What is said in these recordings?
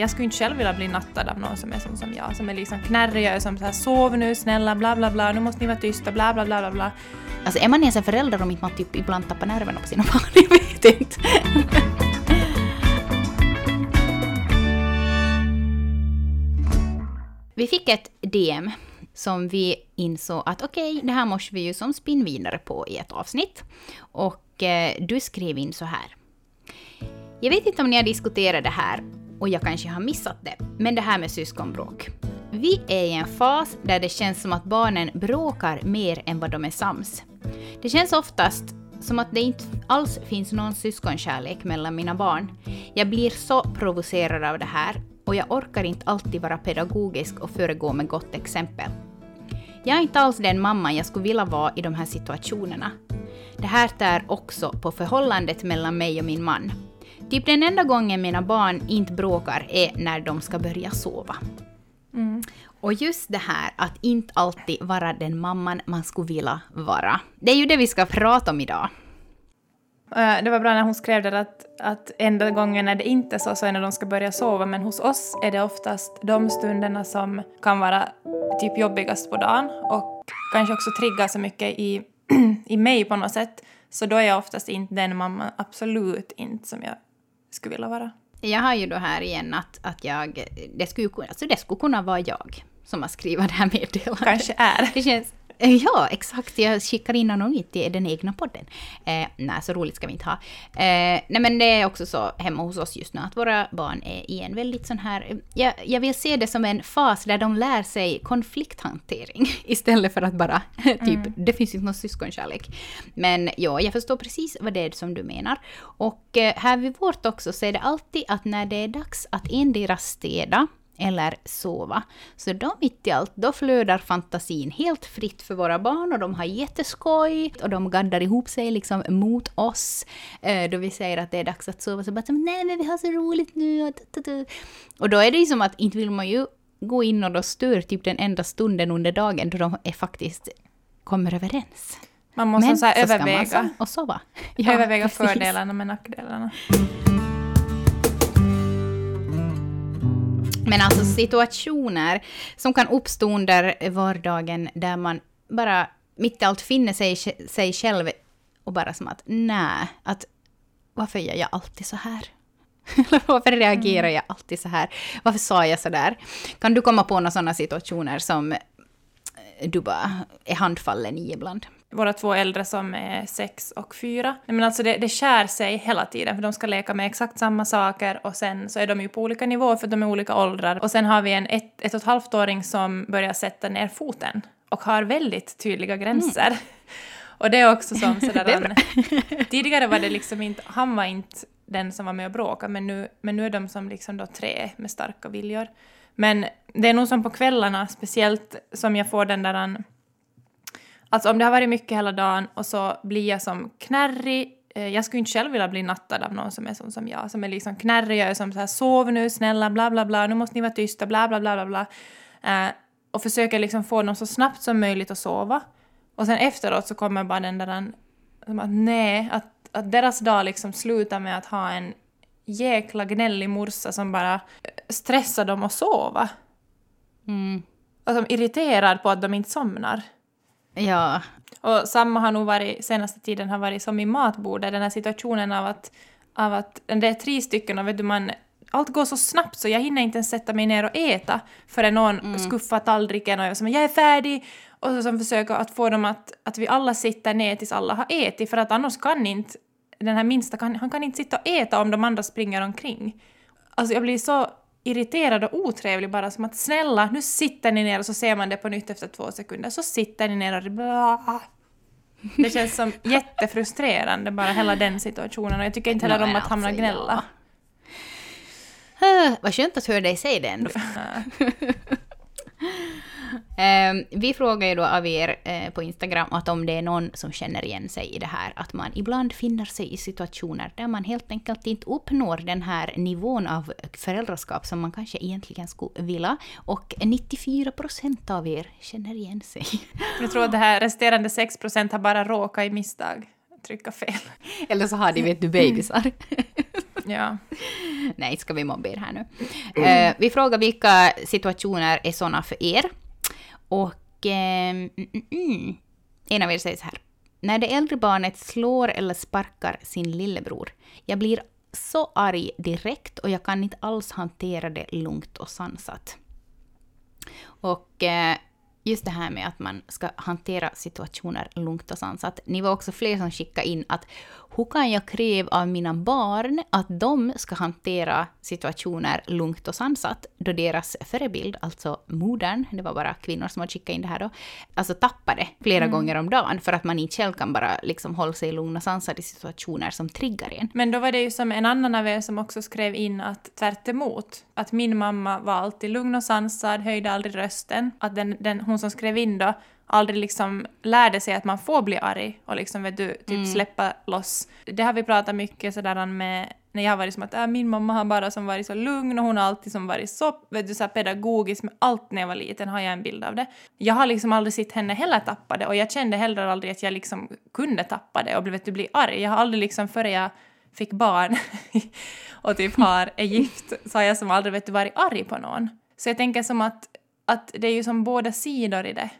jag skulle inte själv vilja bli nattad av någon som är sån som jag, som är liksom knärrig och som så här sov nu snälla bla bla bla, nu måste ni vara tysta bla bla bla bla bla. Alltså är man ens en förälder om inte man typ ibland tappar nerverna på sina barn? Jag vet inte. Vi fick ett DM som vi insåg att okej, okay, det här måste vi ju som spinn vidare på i ett avsnitt. Och eh, du skrev in så här. Jag vet inte om ni har diskuterat det här och jag kanske har missat det, men det här med syskonbråk. Vi är i en fas där det känns som att barnen bråkar mer än vad de är sams. Det känns oftast som att det inte alls finns någon syskonkärlek mellan mina barn. Jag blir så provocerad av det här och jag orkar inte alltid vara pedagogisk och föregå med gott exempel. Jag är inte alls den mamman jag skulle vilja vara i de här situationerna. Det här tär också på förhållandet mellan mig och min man. Typ den enda gången mina barn inte bråkar är när de ska börja sova. Mm. Och just det här att inte alltid vara den mamman man skulle vilja vara. Det är ju det vi ska prata om idag. Eh, det var bra när hon skrev det att, att enda gången när det inte är så, så är när de ska börja sova, men hos oss är det oftast de stunderna som kan vara typ jobbigast på dagen och kanske också triggar så mycket i, i mig på något sätt. Så då är jag oftast inte den mamman, absolut inte som jag skulle vilja vara. Jag har ju då här igen att, att jag, det skulle, alltså det skulle kunna vara jag som har skrivit det här meddelandet. Kanske är. Det känns, ja, exakt. Jag skickar in anonymt i den egna podden. Eh, nej, så roligt ska vi inte ha. Eh, nej, men det är också så hemma hos oss just nu att våra barn är i en väldigt sån här... Jag, jag vill se det som en fas där de lär sig konflikthantering istället för att bara typ, mm. det finns inte någon syskonkärlek. Men ja, jag förstår precis vad det är som du menar. Och eh, här vid vårt också så är det alltid att när det är dags att endera städa eller sova. Så då mitt i allt, då flödar fantasin helt fritt för våra barn och de har jätteskoj och de gaddar ihop sig liksom mot oss. Eh, då vi säger att det är dags att sova så bara nej men vi har så roligt nu och då är det ju som att inte vill man ju gå in och då stör typ den enda stunden under dagen då de är faktiskt kommer överens. Man måste men så, så överväga. Och sova. Ja, överväga precis. fördelarna med nackdelarna. Men alltså situationer som kan uppstå under vardagen där man bara mitt i allt finner sig, sig själv och bara som att nej, att varför gör jag alltid så här? varför reagerar mm. jag alltid så här? Varför sa jag så där? Kan du komma på några sådana situationer som du bara är handfallen i ibland? Våra två äldre som är sex och fyra. Men alltså det, det skär sig hela tiden för de ska leka med exakt samma saker och sen så är de ju på olika nivåer för de är olika åldrar. Och sen har vi en ett, ett och ett halvt åring som börjar sätta ner foten och har väldigt tydliga gränser. Mm. Och det är också som sådär... är tidigare var det liksom inte, han var inte den som var med och bråkade men nu, men nu är de som liksom då tre med starka viljor. Men det är nog som på kvällarna speciellt som jag får den där Alltså om det har varit mycket hela dagen och så blir jag som knärrig. Eh, jag skulle inte själv vilja bli nattad av någon som är sån som jag, som är liksom knärrig, jag är som så här sov nu snälla, bla bla bla, nu måste ni vara tysta, bla bla bla bla bla. Eh, och försöker liksom få dem så snabbt som möjligt att sova. Och sen efteråt så kommer bara den där, som att nej, att, att deras dag liksom slutar med att ha en jäkla gnällig morsa som bara eh, stressar dem att sova. Mm. Och som irriterad på att de inte somnar. Ja. Och samma har nog varit, senaste tiden har varit som i matbordet, den här situationen av att, av att det är tre stycken och vet du man allt går så snabbt så jag hinner inte ens sätta mig ner och äta förrän någon mm. skuffar tallriken och jag säger jag är färdig och så som försöker att få dem att, att vi alla sitter ner tills alla har ätit för att annars kan inte den här minsta, kan, han kan inte sitta och äta om de andra springer omkring. Alltså jag blir så irriterad och otrevlig bara som att snälla, nu sitter ni ner och så ser man det på nytt efter två sekunder, så sitter ni ner och bla. Det känns som jättefrustrerande bara hela den situationen och jag tycker inte heller om att hamna och alltså, gnälla. Vad skönt att höra dig säga det ändå. Eh, vi frågar ju då av er eh, på Instagram att om det är någon som känner igen sig i det här, att man ibland finner sig i situationer där man helt enkelt inte uppnår den här nivån av föräldraskap som man kanske egentligen skulle vilja. Och 94 procent av er känner igen sig. Jag tror att det här resterande 6 procent har bara råkat i misstag trycka fel. Eller så har de, vet du, bebisar. Ja. Nej, ska vi mobba er här nu. Eh, vi frågar vilka situationer är sådana för er. Och eh, mm, mm, mm. en av er säger så här. När det äldre barnet slår eller sparkar sin lillebror. Jag blir så arg direkt och jag kan inte alls hantera det lugnt och sansat. Och eh, just det här med att man ska hantera situationer lugnt och sansat. Ni var också fler som skickade in att hur kan jag kräva av mina barn att de ska hantera situationer lugnt och sansat då deras förebild, alltså modern, det var bara kvinnor som hade skickat in det här då, alltså tappade flera mm. gånger om dagen för att man inte själv kan bara liksom hålla sig lugn och sansad i situationer som triggar en. Men då var det ju som en annan av er som också skrev in att tvärt emot, att min mamma var alltid lugn och sansad, höjde aldrig rösten, att den, den, hon som skrev in då aldrig liksom lärde sig att man får bli arg och liksom vet du, typ mm. släppa loss. Det har vi pratat mycket sådär med när jag har varit som att äh, min mamma har bara som varit så lugn och hon har alltid som varit så, vet du, så pedagogisk med allt när jag var liten har jag en bild av det. Jag har liksom aldrig sett henne heller tappa det och jag kände heller aldrig att jag liksom kunde tappa det och vet du, bli arg. Jag har aldrig liksom före jag fick barn och typ har, är gift så har jag som aldrig vet du, varit arg på någon. Så jag tänker som att, att det är ju som båda sidor i det.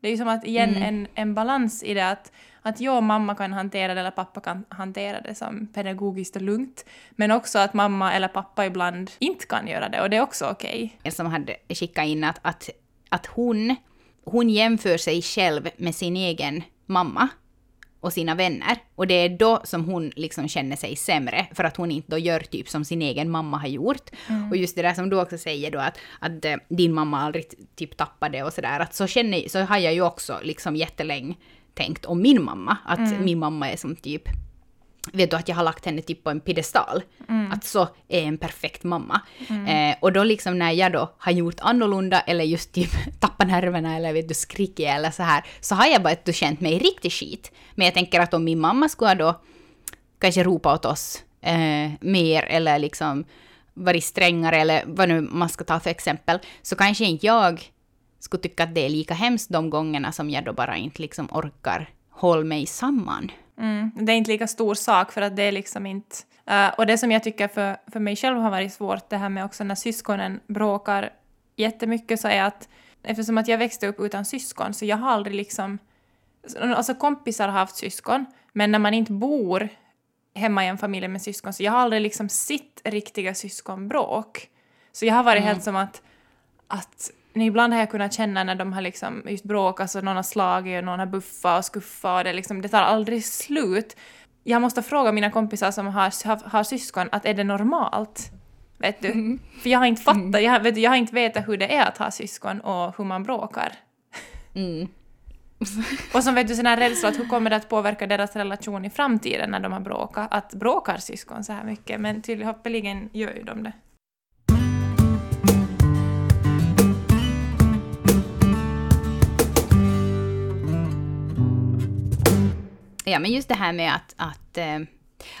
Det är ju som att igen mm. en, en balans i det att, att jag och mamma kan hantera det eller pappa kan hantera det som pedagogiskt och lugnt. Men också att mamma eller pappa ibland inte kan göra det och det är också okej. Okay. En som hade skickat in att, att, att hon, hon jämför sig själv med sin egen mamma och sina vänner. Och det är då som hon liksom känner sig sämre, för att hon inte då gör typ som sin egen mamma har gjort. Mm. Och just det där som du också säger då, att, att uh, din mamma aldrig typ tappade och sådär, att så, känner, så har jag ju också liksom jättelänge tänkt om min mamma, att mm. min mamma är som typ vet du att jag har lagt henne typ på en piedestal. Mm. Att så är en perfekt mamma. Mm. Eh, och då liksom när jag då har gjort annorlunda eller just typ tappat nerverna eller vet du skrikit eller så här, så har jag bara känt mig riktigt skit. Men jag tänker att om min mamma skulle då kanske ropa åt oss eh, mer eller liksom varit strängare eller vad nu man ska ta för exempel, så kanske inte jag skulle tycka att det är lika hemskt de gångerna som jag då bara inte liksom orkar hålla mig samman. Mm. Det är inte lika stor sak för att det är liksom inte... Uh, och det som jag tycker för, för mig själv har varit svårt, det här med också när syskonen bråkar jättemycket, så är att eftersom att jag växte upp utan syskon så jag har aldrig liksom... Alltså kompisar har haft syskon, men när man inte bor hemma i en familj med syskon så jag har aldrig liksom sett riktiga syskonbråk. Så jag har varit mm. helt som att, att ibland har jag kunnat känna när de har liksom just bråkat så någon har slagit och någon har buffat och skuffat och det, liksom, det tar aldrig slut. Jag måste fråga mina kompisar som har, har, har syskon att är det normalt? Vet du? Mm. För jag har inte fattat, mm. jag, vet du, jag har inte vetat hur det är att ha syskon och hur man bråkar. Mm. och som vet du sån här rädsla att hur kommer det att påverka deras relation i framtiden när de har bråkat? Att bråkar syskon så här mycket? Men tydligen gör ju de det. Ja, men just det här med att, att, eh,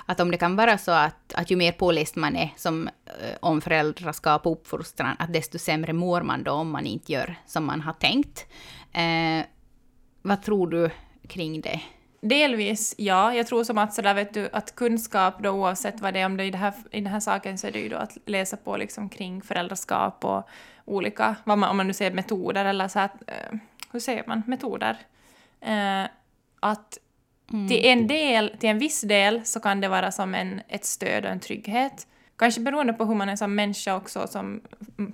att om det kan vara så att, att ju mer påläst man är som, eh, om föräldraskap och uppfostran, att desto sämre mår man då om man inte gör som man har tänkt. Eh, vad tror du kring det? Delvis, ja. Jag tror som att sådär vet du, att kunskap då oavsett vad det är, om det är i, det här, i den här saken så är det ju då att läsa på liksom kring föräldraskap och olika, vad man, om man nu säger metoder eller så här, eh, hur säger man, metoder. Eh, att Mm. Till en del, till en viss del så kan det vara som en, ett stöd och en trygghet. Kanske beroende på hur man är som människa också, som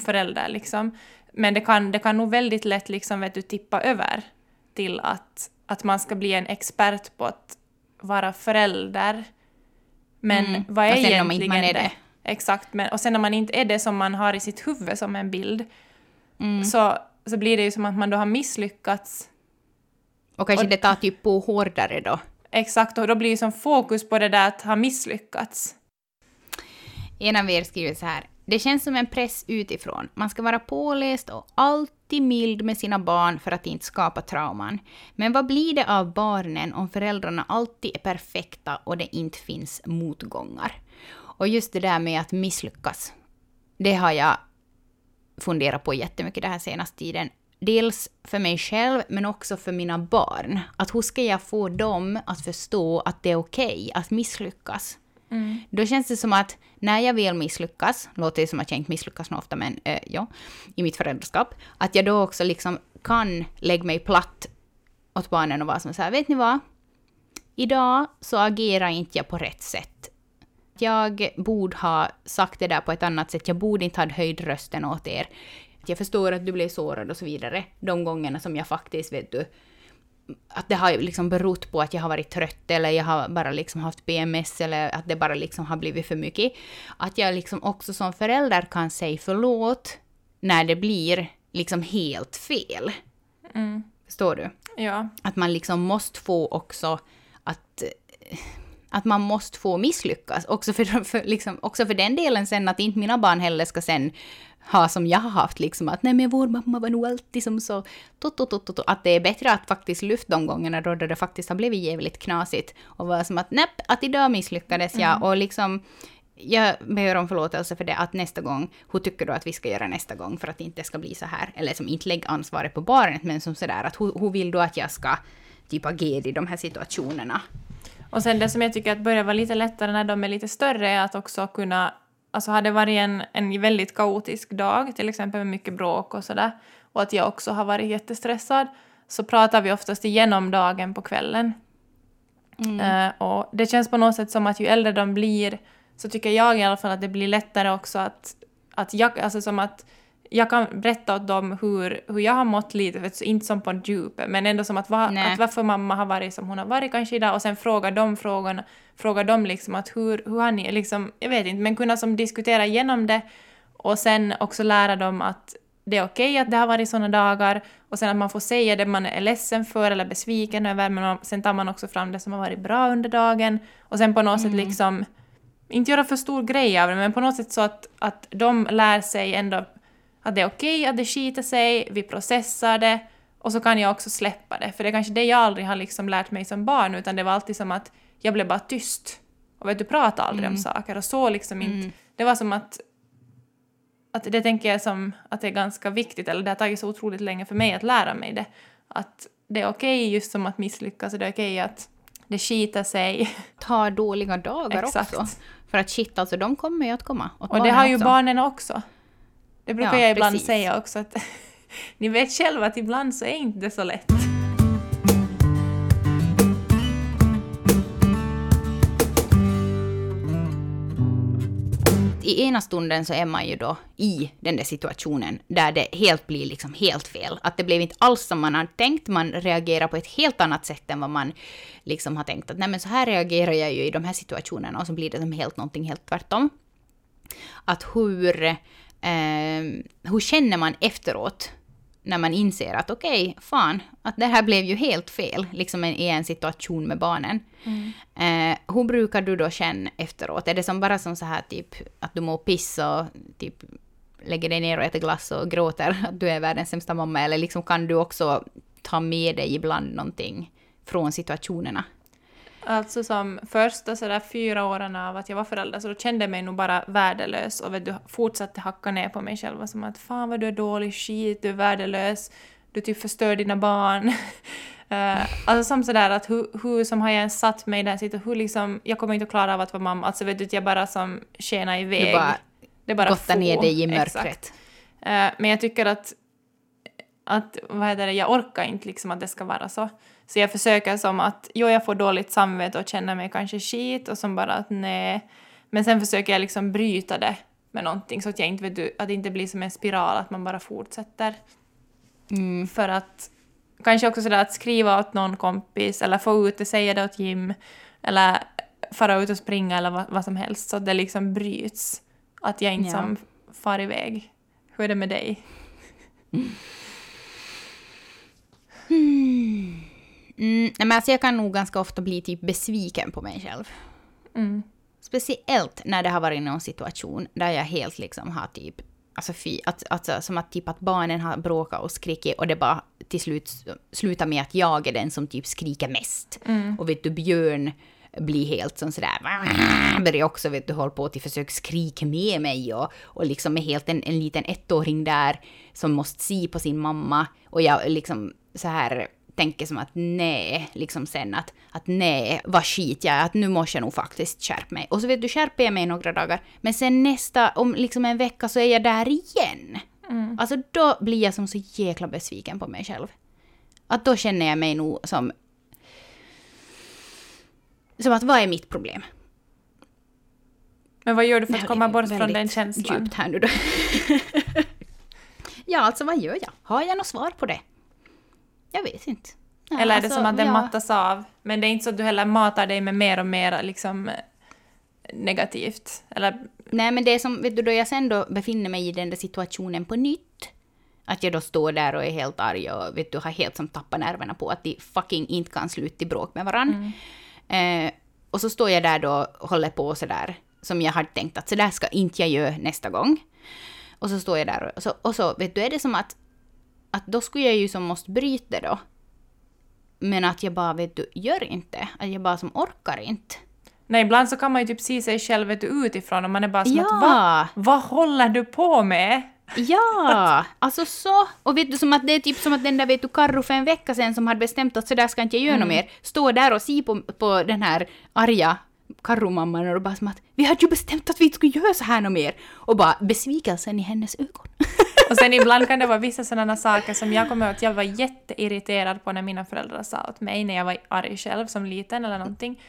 förälder liksom. Men det kan, det kan nog väldigt lätt liksom, vet du, tippa över till att, att man ska bli en expert på att vara förälder. Men mm. vad är egentligen man är det? det? Exakt, men, och sen när man inte är det som man har i sitt huvud som en bild, mm. så, så blir det ju som att man då har misslyckats och kanske och, det tar typ på hårdare då. Exakt, och då blir som fokus på det där att ha misslyckats. En av er skriver så här. Det känns som en press utifrån. Man ska vara påläst och alltid mild med sina barn för att inte skapa trauman. Men vad blir det av barnen om föräldrarna alltid är perfekta och det inte finns motgångar? Och just det där med att misslyckas. Det har jag funderat på jättemycket den här senaste tiden dels för mig själv men också för mina barn. Att hur ska jag få dem att förstå att det är okej okay att misslyckas? Då känns det som att när jag väl misslyckas, låter det som att jag inte misslyckas så ofta, men äh, ja, i mitt föräldraskap, att jag då också liksom kan lägga mig platt åt barnen och vara som så här, vet ni vad? Idag så agerar inte jag på rätt sätt. Jag borde ha sagt det där på ett annat sätt, jag borde inte ha höjd rösten åt er. Jag förstår att du blev sårad och så vidare, de gångerna som jag faktiskt, vet du, att det har liksom berott på att jag har varit trött eller jag har bara liksom haft PMS eller att det bara liksom har blivit för mycket. Att jag liksom också som förälder kan säga förlåt när det blir liksom helt fel. Mm. Förstår du? Ja. Att man liksom måste få också att att man måste få misslyckas. Också för, för, liksom, också för den delen sen att inte mina barn heller ska sen ha som jag har haft, liksom att nej men vår mamma var nog alltid som så, tot, tot, tot, att det är bättre att faktiskt lyfta de gångerna då det faktiskt har blivit jävligt knasigt och vara som att nej, att idag misslyckades jag Mm. och liksom jag ber om förlåtelse för det, att nästa gång, hur tycker du att vi ska göra nästa gång för att det inte ska bli så här? Eller som inte lägg ansvaret på barnet, men som sådär att hur, hur vill du att jag ska typ agera i de här situationerna? Och sen det som jag tycker att börjar vara lite lättare när de är lite större är att också kunna, alltså har det varit en, en väldigt kaotisk dag, till exempel med mycket bråk och sådär, och att jag också har varit jättestressad, så pratar vi oftast igenom dagen på kvällen. Eh, och det känns på något sätt som att ju äldre de blir, så tycker jag i alla fall att det blir lättare också att, att jag, alltså som att jag kan berätta åt dem hur, hur jag har mått lite, du, inte som på djupet, men ändå som att, va, att varför mamma har varit som hon har varit kanske idag, och sen fråga de frågorna, fråga dem liksom att hur, hur har ni, liksom, jag vet inte, men kunna som diskutera igenom det, och sen också lära dem att det är okej att det har varit sådana dagar, och sen att man får säga det man är ledsen för eller besviken över, men man- sen tar man också fram det som har varit bra under dagen, och sen på något sätt liksom, inte göra för stor grej av det, men på något sätt så att, att de lär sig ändå att det är okej att det skiter sig, vi processar det och så kan jag också släppa det. För det är kanske det jag aldrig har liksom lärt mig som barn, utan det var alltid som att jag blev bara tyst. Och vet du, pratade aldrig om saker och så liksom inte. Det var som att, att det tänker jag som att det är ganska viktigt, eller det har tagit så otroligt länge för mig att lära mig det. Att det är okej just som att misslyckas och det är okej att det skiter sig. Ta dåliga dagar Exakt. också. För att shit, alltså de kommer ju att komma. åt Och det har ju också. barnen också. Det brukar Ja, jag ibland precis. säga också att ni vet själva att ibland så är inte det så lätt. I ena stunden så är man ju då i den där situationen där det helt blir liksom helt fel. Att det blev inte alls som man hade tänkt, man reagerar på ett helt annat sätt än vad man liksom har tänkt att nej men så här reagerar jag ju i de här situationerna och så blir det som helt någonting helt tvärtom. Att hur, eh, hur känner man efteråt när man inser att okej, fan, att det här blev ju helt fel, liksom i en situation med barnen. Eh, hur brukar du då känna efteråt? Är det som bara som så här typ att du mår piss och typ lägger dig ner och äter glass och gråter att du är världens sämsta mamma? Eller liksom kan du också ta med dig ibland någonting från situationerna? Alltså som första sådär fyra åren av att jag var förälder så då kände jag mig nog bara värdelös och vet du, fortsatte hacka ner på mig själv och som att fan vad du är dålig, skit, du är värdelös, du typ förstör dina barn. Eh, alltså som sådär att hur, hur som har jag ens satt mig i den situationen, hur liksom, jag kommer inte att klara av att vara mamma, alltså vet du, jag bara som skenar iväg. Du bara det bara gottar ner dig i mörkret. Eh, men jag tycker att, att vad heter det, jag orkar inte liksom att det ska vara så. Så jag försöker som att, jo jag får dåligt samvete och känner mig kanske skit och som bara att nej. Men sen försöker jag liksom bryta det med någonting så att jag inte vet att det inte blir som en spiral, att man bara fortsätter. Mm. För att kanske också sådär att skriva åt någon kompis eller få ut det, säga det åt Jim eller fara ut och springa eller vad, vad som helst så att det liksom bryts. Att jag inte Ja. som far iväg. Hur är det med dig? Mm, nej, men alltså jag kan nog ganska ofta bli typ besviken på mig själv. Mm. Speciellt när det har varit någon situation där jag helt liksom har typ, alltså fy, att, alltså, som att typ att barnen har bråkat och skrikit och det bara till slut slutar med att jag är den som typ skriker mest. Och vet du, Björn blir helt som sådär, börjar också vet du hålla på till försök skrika med mig och, och liksom är helt en, en liten ettåring där som måste se på sin mamma och jag liksom så här tänker som att nej, liksom sen att, att nej, vad skit jag är, att nu måste jag nog faktiskt skärpa mig. Och så vet du, skärper jag mig några dagar, men sen nästa, om liksom en vecka så är jag där igen. Mm. Alltså då blir jag som så jäkla besviken på mig själv. Att då känner jag mig nog som... Som att vad är mitt problem? Men vad gör du för att komma bort från den känslan? djupt här nu då. ja, alltså vad gör jag? Har jag något svar på det? Jag vet inte. Ja, Eller är det alltså, som att den ja. mattas av? Men det är inte så att du heller matar dig med mer och mer liksom eh, negativt? Eller Nej, men det är som, vet du, då jag sen då befinner mig i den där situationen på nytt, att jag då står där och är helt arg och vet du, har helt som tappat nerverna på att de fucking inte kan sluta i bråk med varann. Eh, och så står jag där då och håller på sådär, som jag hade tänkt att så där ska inte jag göra nästa gång. Och så står jag där och så, och så vet du, är det som att, att då skulle jag ju som måste bryta då. Men att jag bara, vet du, gör inte. Att jag bara som orkar inte. Nej, ibland så kan man ju typ se sig själv vet du, utifrån och man är bara som Ja. att va? Vad håller du på med? Ja, alltså så. Och vet du, som att det är typ som att den där vet du Karro för en vecka sedan som hade bestämt att så där ska inte jag göra något mer, står där och ser på, på den här arga Karro-mamman och bara som att vi hade ju bestämt att vi inte skulle göra så här något mer. Och bara besvikelsen i hennes ögon. Och sen ibland kan det vara vissa sådana saker som jag kommer ihåg att jag var jätteirriterad på när mina föräldrar sa åt mig när jag var arg själv som liten eller någonting.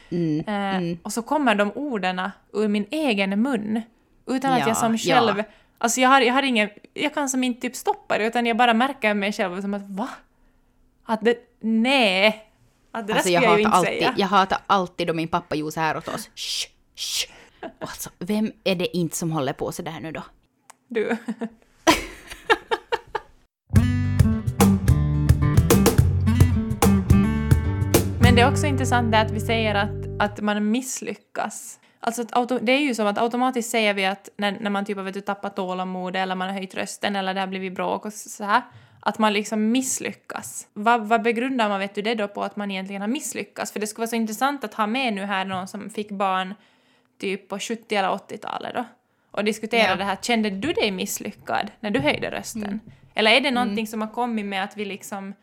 eh, Och så kommer de orden ur min egen mun utan att Ja, jag som ja. själv... Alltså jag har, jag har ingen... Jag kan som inte typ stoppa det utan jag bara märker mig själv som att va? Att det... Nej! Att det där Alltså ska jag jag, hatar ju inte alltid, säga. jag hatar alltid då min pappa gjorde så här åt oss. Shh, shh. Alltså, vem är det inte som håller på så där nu då? Du. Men det är också intressant det att vi säger att, att man misslyckas. Alltså auto, det är ju som att automatiskt säger vi att när, när man typ har vet du, tappat tålamod eller man har höjt rösten eller det har blivit bråk och så här, att man liksom misslyckas. Vad, vad begrundar man vet du det då på att man egentligen har misslyckats? För det skulle vara så intressant att ha med nu här någon som fick barn typ på 70 eller 80-talet då och diskutera Ja. det här. Kände du dig misslyckad när du höjde rösten? Eller är det någonting som har kommit med att vi liksom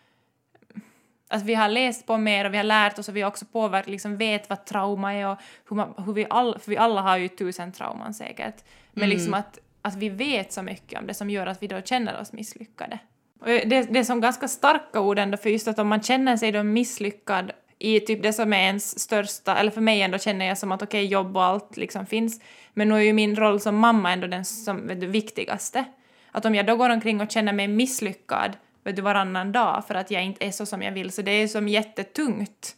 att vi har läst på mer och vi har lärt oss och vi har också påverkat, liksom vet vad trauma är och hur, man, hur vi alla, för vi alla har ju tusen trauman säkert. Men liksom att, att vi vet så mycket om det som gör att vi då känner oss misslyckade. Och det, det är som ganska starka ord ändå för just att om man känner sig då misslyckad i typ det som är ens största, eller för mig ändå känner jag som att okej jobb och allt liksom finns, men nu är ju min roll som mamma ändå den som, vet du, viktigaste. Att om jag då går omkring och känner mig misslyckad vet du, varannan dag för att jag inte är så som jag vill, så det är som jättetungt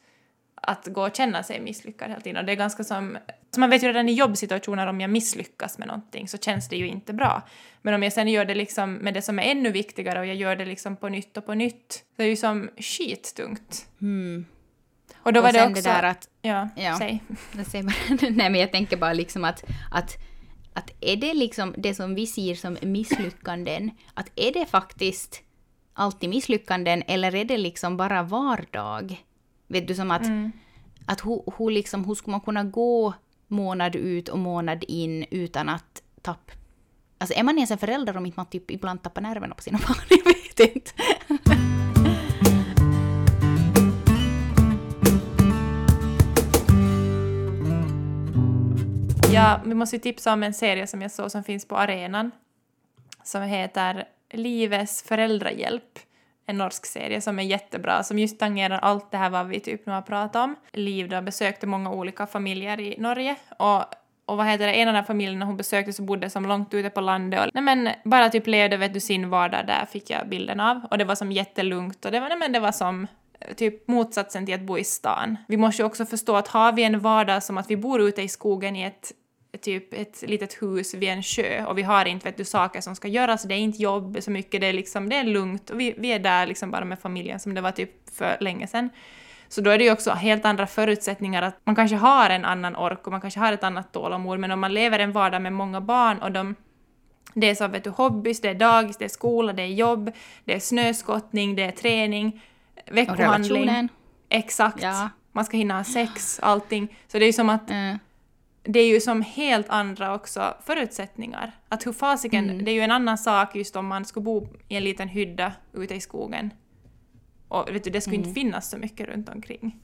att gå och känna sig misslyckad hela tiden. Och det är ganska som... Så man vet ju redan i jobbsituationer om jag misslyckas med någonting så känns det ju inte bra. Men om jag sen gör det liksom med det som är ännu viktigare och jag gör det liksom på nytt och på nytt, så är det ju som skittungt. Och då och var det sen också... det där att Ja, Ja. säg. Nej men jag tänker bara liksom att, att, att är det liksom det som vi ser som misslyckanden, att är det faktiskt alltid misslyckanden eller är det liksom bara vardag? Vet du som att, att hur, hur, liksom, hur ska man kunna gå månad ut och månad in utan att tappa Alltså är man ens en förälder om inte man typ ibland tappar nerverna på sina barn? Jag vet inte. Ja, vi måste ju tipsa om en serie som jag såg som finns på arenan. Som heter Livets föräldrahjälp. En norsk serie som är jättebra, som just tangerar allt det här vad vi typ nu har pratat om. Liv då besökte många olika familjer i Norge och och vad heter det, en av de här familjerna hon besökte så bodde som långt ute på landet och nej men bara typ levde vet du sin vardag där fick jag bilden av och det var som jättelugnt och det var, nej men det var som eh, typ motsatsen till att bo i stan. Vi måste ju också förstå att har vi en vardag som att vi bor ute i skogen i ett typ ett litet hus vid en sjö och vi har inte vet du, saker som ska göras, det är inte jobb så mycket, det är liksom, det är lugnt och vi, vi är där liksom bara med familjen som det var typ för länge sedan. Så då är det ju också helt andra förutsättningar att man kanske har en annan ork och man kanske har ett annat tålamod, men om man lever en vardag med många barn och de det är så vet du, hobbys, det är dagis, det är skola, det är jobb, det är snöskottning, det är träning, Och veckohandling. relationen. Exakt. Ja. Man ska hinna ha sex, allting. Så det är ju som att Eh, det är ju som helt andra också förutsättningar. Att hur fasiken, Mm. det är ju en annan sak just om man skulle bo i en liten hydda ute i skogen. Och vet du, det skulle inte finnas så mycket runt omkring.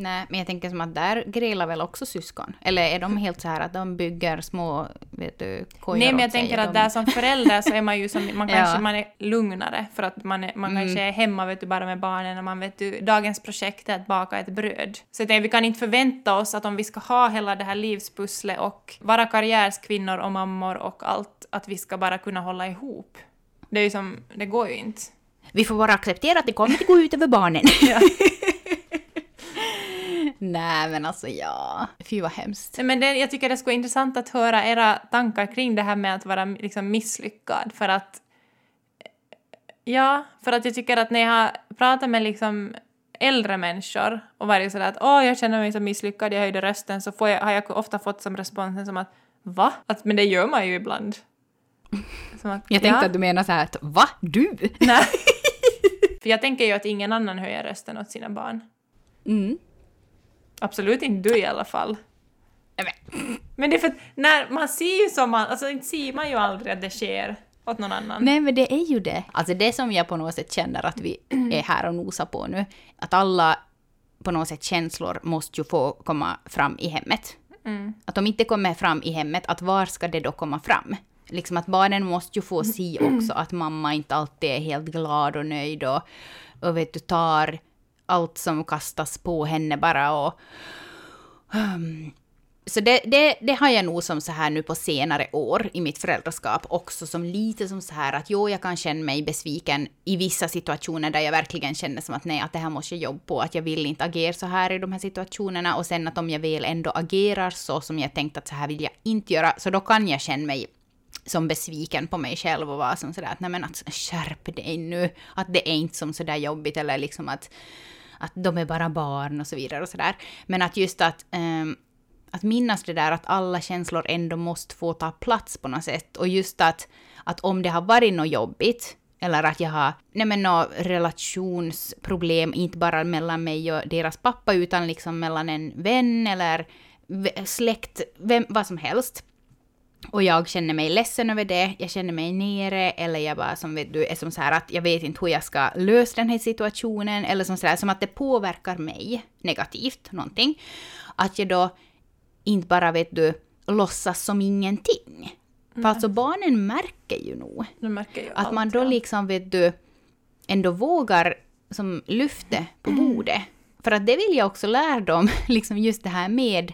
Nej, men jag tänker som att där grillar väl också syskon? Eller är de helt så här att de bygger små vet du, kojor Nej, men jag åt sig? tänker att de... där som förälder så är man ju som, man Ja. kanske man är lugnare för att man, är, man kanske är hemma vet du, bara med barnen och man vet du, dagens projekt är att baka ett bröd. Så tänker, vi kan inte förvänta oss att om vi ska ha hela det här livspusslet och vara karriärskvinnor och mammor och allt, att vi ska bara kunna hålla ihop. Det är ju som, det går ju inte. Vi får bara acceptera att det kommer inte gå ut över barnen. Ja. Nej, men alltså ja. Fy vad hemskt. Men det, jag tycker det skulle vara intressant att höra era tankar kring det här med att vara liksom misslyckad. För att... Ja, för att jag tycker att när jag har pratat med liksom äldre människor och varit sådär att åh, jag känner mig så misslyckad, jag höjde rösten, så jag, har jag ofta fått som responsen som att va? Att, men det gör man ju ibland. Att, Jag tänkte ja. att du menar så här att va? Du? Nej. för jag tänker ju att ingen annan höjer rösten åt sina barn. Mm. Absolut inte du i alla fall. Men- det är för att när man ser ju som man, alltså inte ser man ju aldrig att det sker åt någon annan. Nej, men det är ju det. Alltså det som jag på något sätt känner att vi är här och nosar på nu, att alla på något sätt känslor måste ju få komma fram i hemmet. Mm. Att de inte kommer fram i hemmet, att var ska det då komma fram? Liksom att barnen måste ju få se också att mamma inte alltid är helt glad och nöjd och, och vet du, tar allt som kastas på henne bara och... Um, så det, det, det har jag nog som så här nu på senare år i mitt föräldraskap också som lite som så här att jo, jag kan känna mig besviken i vissa situationer där jag verkligen känner som att nej, att det här måste jag jobba på, att jag vill inte agera så här i de här situationerna och sen att om jag väl ändå agerar så som jag tänkt att så här vill jag inte göra, så då kan jag känna mig som besviken på mig själv och vara som sådär att nej men att skärp dig nu, att det är inte som sådär jobbigt eller liksom att, att de är bara barn och så vidare och sådär. Men att just att ehm, att minnas det där att alla känslor ändå måste få ta plats på något sätt. Och just att, att om det har varit något jobbigt, eller att jag har nej men, något relationsproblem, inte bara mellan mig och deras pappa, utan liksom mellan en vän eller släkt, vem, vad som helst. Och jag känner mig ledsen över det, jag känner mig nere, eller jag bara som vet du, är som så här att jag vet inte hur jag ska lösa den här situationen, eller som så här, som att det påverkar mig negativt, någonting. Att jag då inte bara vet du, låtsas som ingenting. För alltså barnen märker ju nog Du märker ju att allt, man då ja. liksom vet du ändå vågar som lyfte på bordet. För att det vill jag också lära dem, liksom just det här med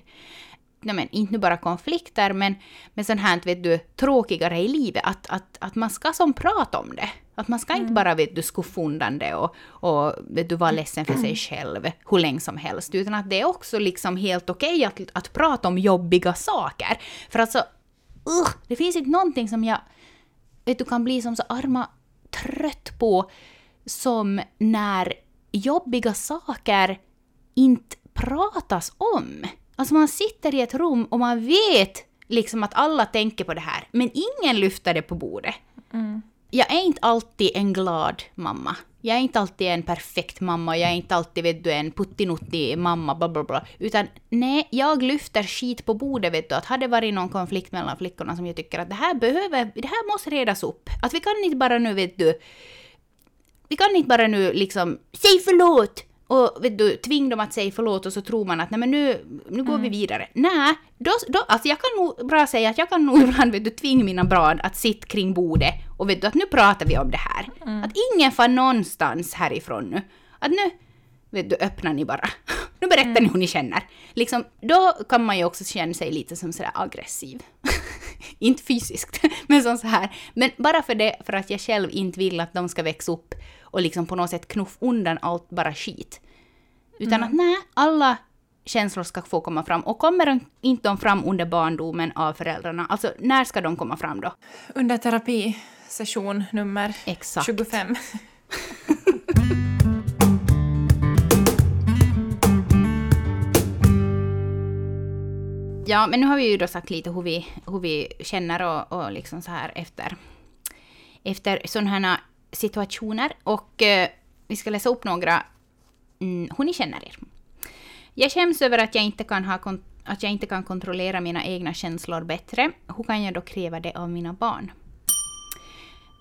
nej men, inte nu bara konflikter, men, men sånt här, vet du, tråkigare i livet. Att, att, att man ska som prata om det. Att man ska inte bara, vet du, skuffa undan det och, och vet du, vara ledsen för sig själv hur länge som helst. Utan att det är också liksom helt okej att, att prata om jobbiga saker. För alltså, uh, det finns inte någonting som jag, vet du, kan bli som så arma trött på som när jobbiga saker inte pratas om. Alltså man sitter i ett rum och man vet liksom att alla tänker på det här, men ingen lyfter det på bordet. Jag är inte alltid en glad mamma. Jag är inte alltid en perfekt mamma, jag är inte alltid vet du, en puttinuttig mamma, bla bla bla. Utan nej, jag lyfter skit på bordet vet du, att hade det varit någon konflikt mellan flickorna som jag tycker att det här behöver, det här måste redas upp. Att vi kan inte bara nu vet du, vi kan inte bara nu liksom, säg förlåt! Och vet du, tvinga dem att säga förlåt och så tror man att nej men nu, nu går vi vidare. Nej, då, då, alltså jag kan nog bra säga att jag kan nog ibland vet du, tvinga mina barn att sitta kring bordet och vet du att nu pratar vi om det här. Att ingen får någonstans härifrån nu. Att nu, vet du, öppnar ni bara. Nu berättar ni hur ni känner. Liksom, då kan man ju också känna sig lite som sådär aggressiv. inte fysiskt, men som så här. Men bara för det, för att jag själv inte vill att de ska växa upp och liksom på något sätt knuff undan allt bara skit. Utan att nej, alla känslor ska få komma fram. Och kommer de inte de fram under barndomen av föräldrarna, alltså när ska de komma fram då? Under terapisession nummer Exakt. 25. Mm. Ja, men nu har vi ju då sagt lite hur vi, hur vi känner och, och liksom så här efter, efter sådana här situationer. Och eh, vi ska läsa upp några mm, hur ni känner er. Jag skäms över att jag inte kan ha att jag inte kan kontrollera mina egna känslor bättre. Hur kan jag då kräva det av mina barn?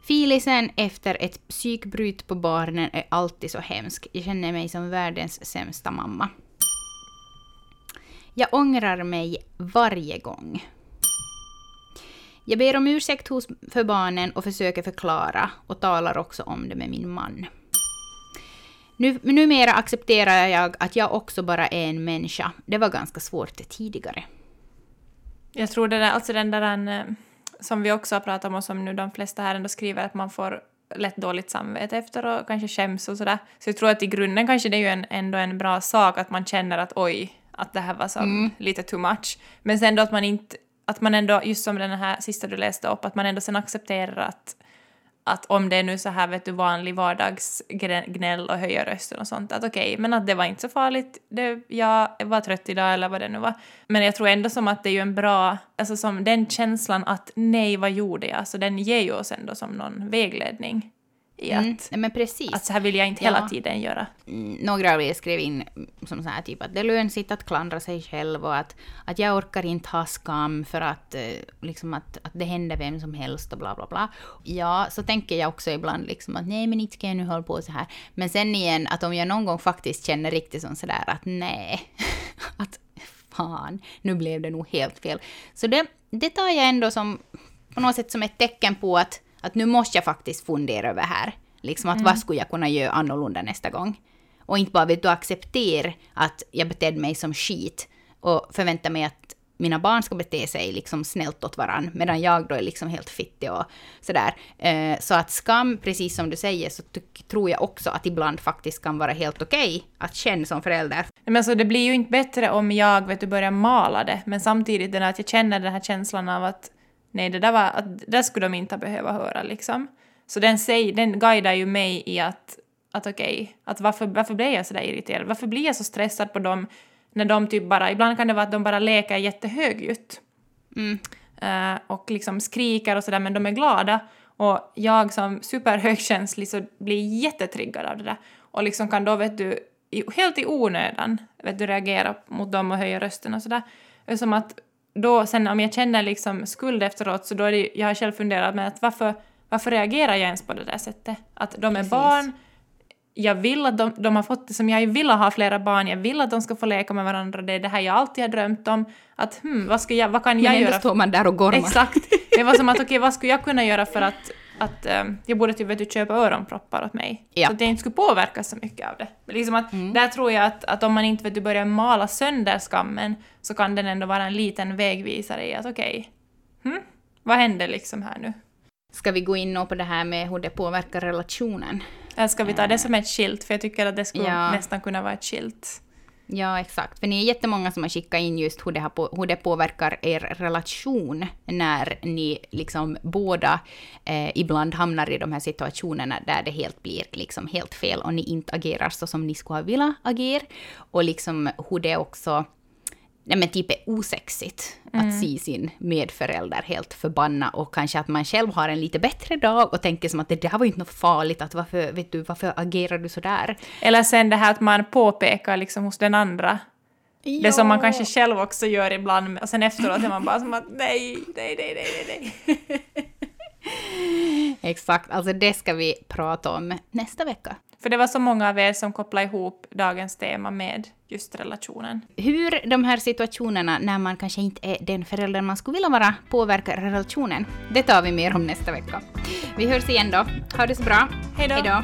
Filisen efter ett psykbryt på barnen är alltid så hemsk. Jag känner mig som världens sämsta mamma. Jag ångrar mig varje gång. Jag ber om ursäkt hos, för barnen och försöker förklara och talar också om det med min man. Nu, numera accepterar jag att jag också bara är en människa. Det var ganska svårt tidigare. Jag tror det där, alltså den där eh, som vi också har pratat om och som nu de flesta här ändå skriver att man får lätt dåligt samvete efter och kanske skäms och sådär. Så jag tror att i grunden kanske det är ju en, ändå en bra sak att man känner att oj, att det här var som mm. lite too much. Men sen då att man inte, att man ändå, just som den här sista du läste upp, att man ändå sen accepterar att att om det är nu så här vet du vanlig vardagsgnäll och höja rösten och sånt att okej, okay, men att det var inte så farligt, det, jag var trött idag eller vad det nu var. Men jag tror ändå som att det är ju en bra, alltså som den känslan att nej, vad gjorde jag? Så den ger ju oss ändå som någon vägledning i mm, att, men precis. att så här vill jag inte hela tiden göra. Mm, några av er skrev in som så här typ att det är lönsamt att klandra sig själv och att, att jag orkar inte ha skam för att, eh, liksom att, att det händer vem som helst och bla bla bla. Ja, så tänker jag också ibland liksom att nej men inte ska jag nu hålla på så här. Men sen igen att om jag någon gång faktiskt känner riktigt som sådär att nej, att fan, nu blev det nog helt fel. Så det, det tar jag ändå som på något sätt som ett tecken på att att nu måste jag faktiskt fundera över här. Liksom att mm. vad skulle jag kunna göra annorlunda nästa gång? Och inte bara vet du acceptera att jag betedde mig som skit och förvänta mig att mina barn ska bete sig liksom snällt åt varann, medan jag då är liksom helt fittig och sådär. Eh, så att skam, precis som du säger, så tror jag också att ibland faktiskt kan vara helt okej okay att känna som förälder. Men alltså det blir ju inte bättre om jag vet du, börjar mala det, men samtidigt den att jag känner den här känslan av att nej, det där, var, att, det där skulle de inte behöva höra liksom. Så den, säg, den guidar ju mig i att, att okej, okay, att varför, varför blir jag så där irriterad? Varför blir jag så stressad på dem när de typ bara, ibland kan det vara att de bara leker jättehögljutt. Mm. Uh, och liksom skriker och sådär, men de är glada. Och jag som superhögkänslig så blir jättetriggad av det där. Och liksom kan då, vet du, helt i onödan, vet du, reagera mot dem och höja rösten och sådär. Som att då sen om jag känner liksom skuld efteråt så då är det, jag har själv funderat med att varför, varför reagerar jag ens på det där sättet? Att de är Precis. barn, jag vill att de, de har fått det som jag vill ha flera barn, jag vill att de ska få leka med varandra, det är det här jag alltid har drömt om. Att hmm, vad, ska jag, vad kan jag Men göra? Men står man där och gormar. Exakt. Det var som att okej, okay, vad skulle jag kunna göra för att att um, jag borde typ vet du, köpa öronproppar åt mig. Ja. Så att jag inte skulle påverkas så mycket av det. Men liksom att, mm. Där tror jag att, att om man inte vet du, börjar mala sönder skammen så kan den ändå vara en liten vägvisare i att okej, okay, hmm, vad händer liksom här nu? Ska vi gå in på det här med hur det påverkar relationen? Eller ska vi ta det som ett skilt? För jag tycker att det skulle ja. nästan kunna vara ett skilt. Ja, exakt. För ni är jättemånga som har skickat in just hur det, har på, hur det påverkar er relation när ni liksom båda eh, ibland hamnar i de här situationerna där det helt blir liksom helt fel och ni inte agerar så som ni skulle ha velat agera. Och liksom hur det också nej men typ är osexigt mm. att se sin medförälder helt förbanna och kanske att man själv har en lite bättre dag och tänker som att det där var ju inte något farligt, att varför, vet du, varför agerar du så där? Eller sen det här att man påpekar liksom hos den andra Ja. Det som man kanske själv också gör ibland, och sen efteråt är man bara som att nej, nej, nej, nej, nej. Exakt, alltså det ska vi prata om nästa vecka. För det var så många av er som kopplade ihop dagens tema med just relationen. Hur de här situationerna när man kanske inte är den förälder man skulle vilja vara påverkar relationen, det tar vi mer om nästa vecka. Vi hörs igen då. Ha det så bra. Hej då.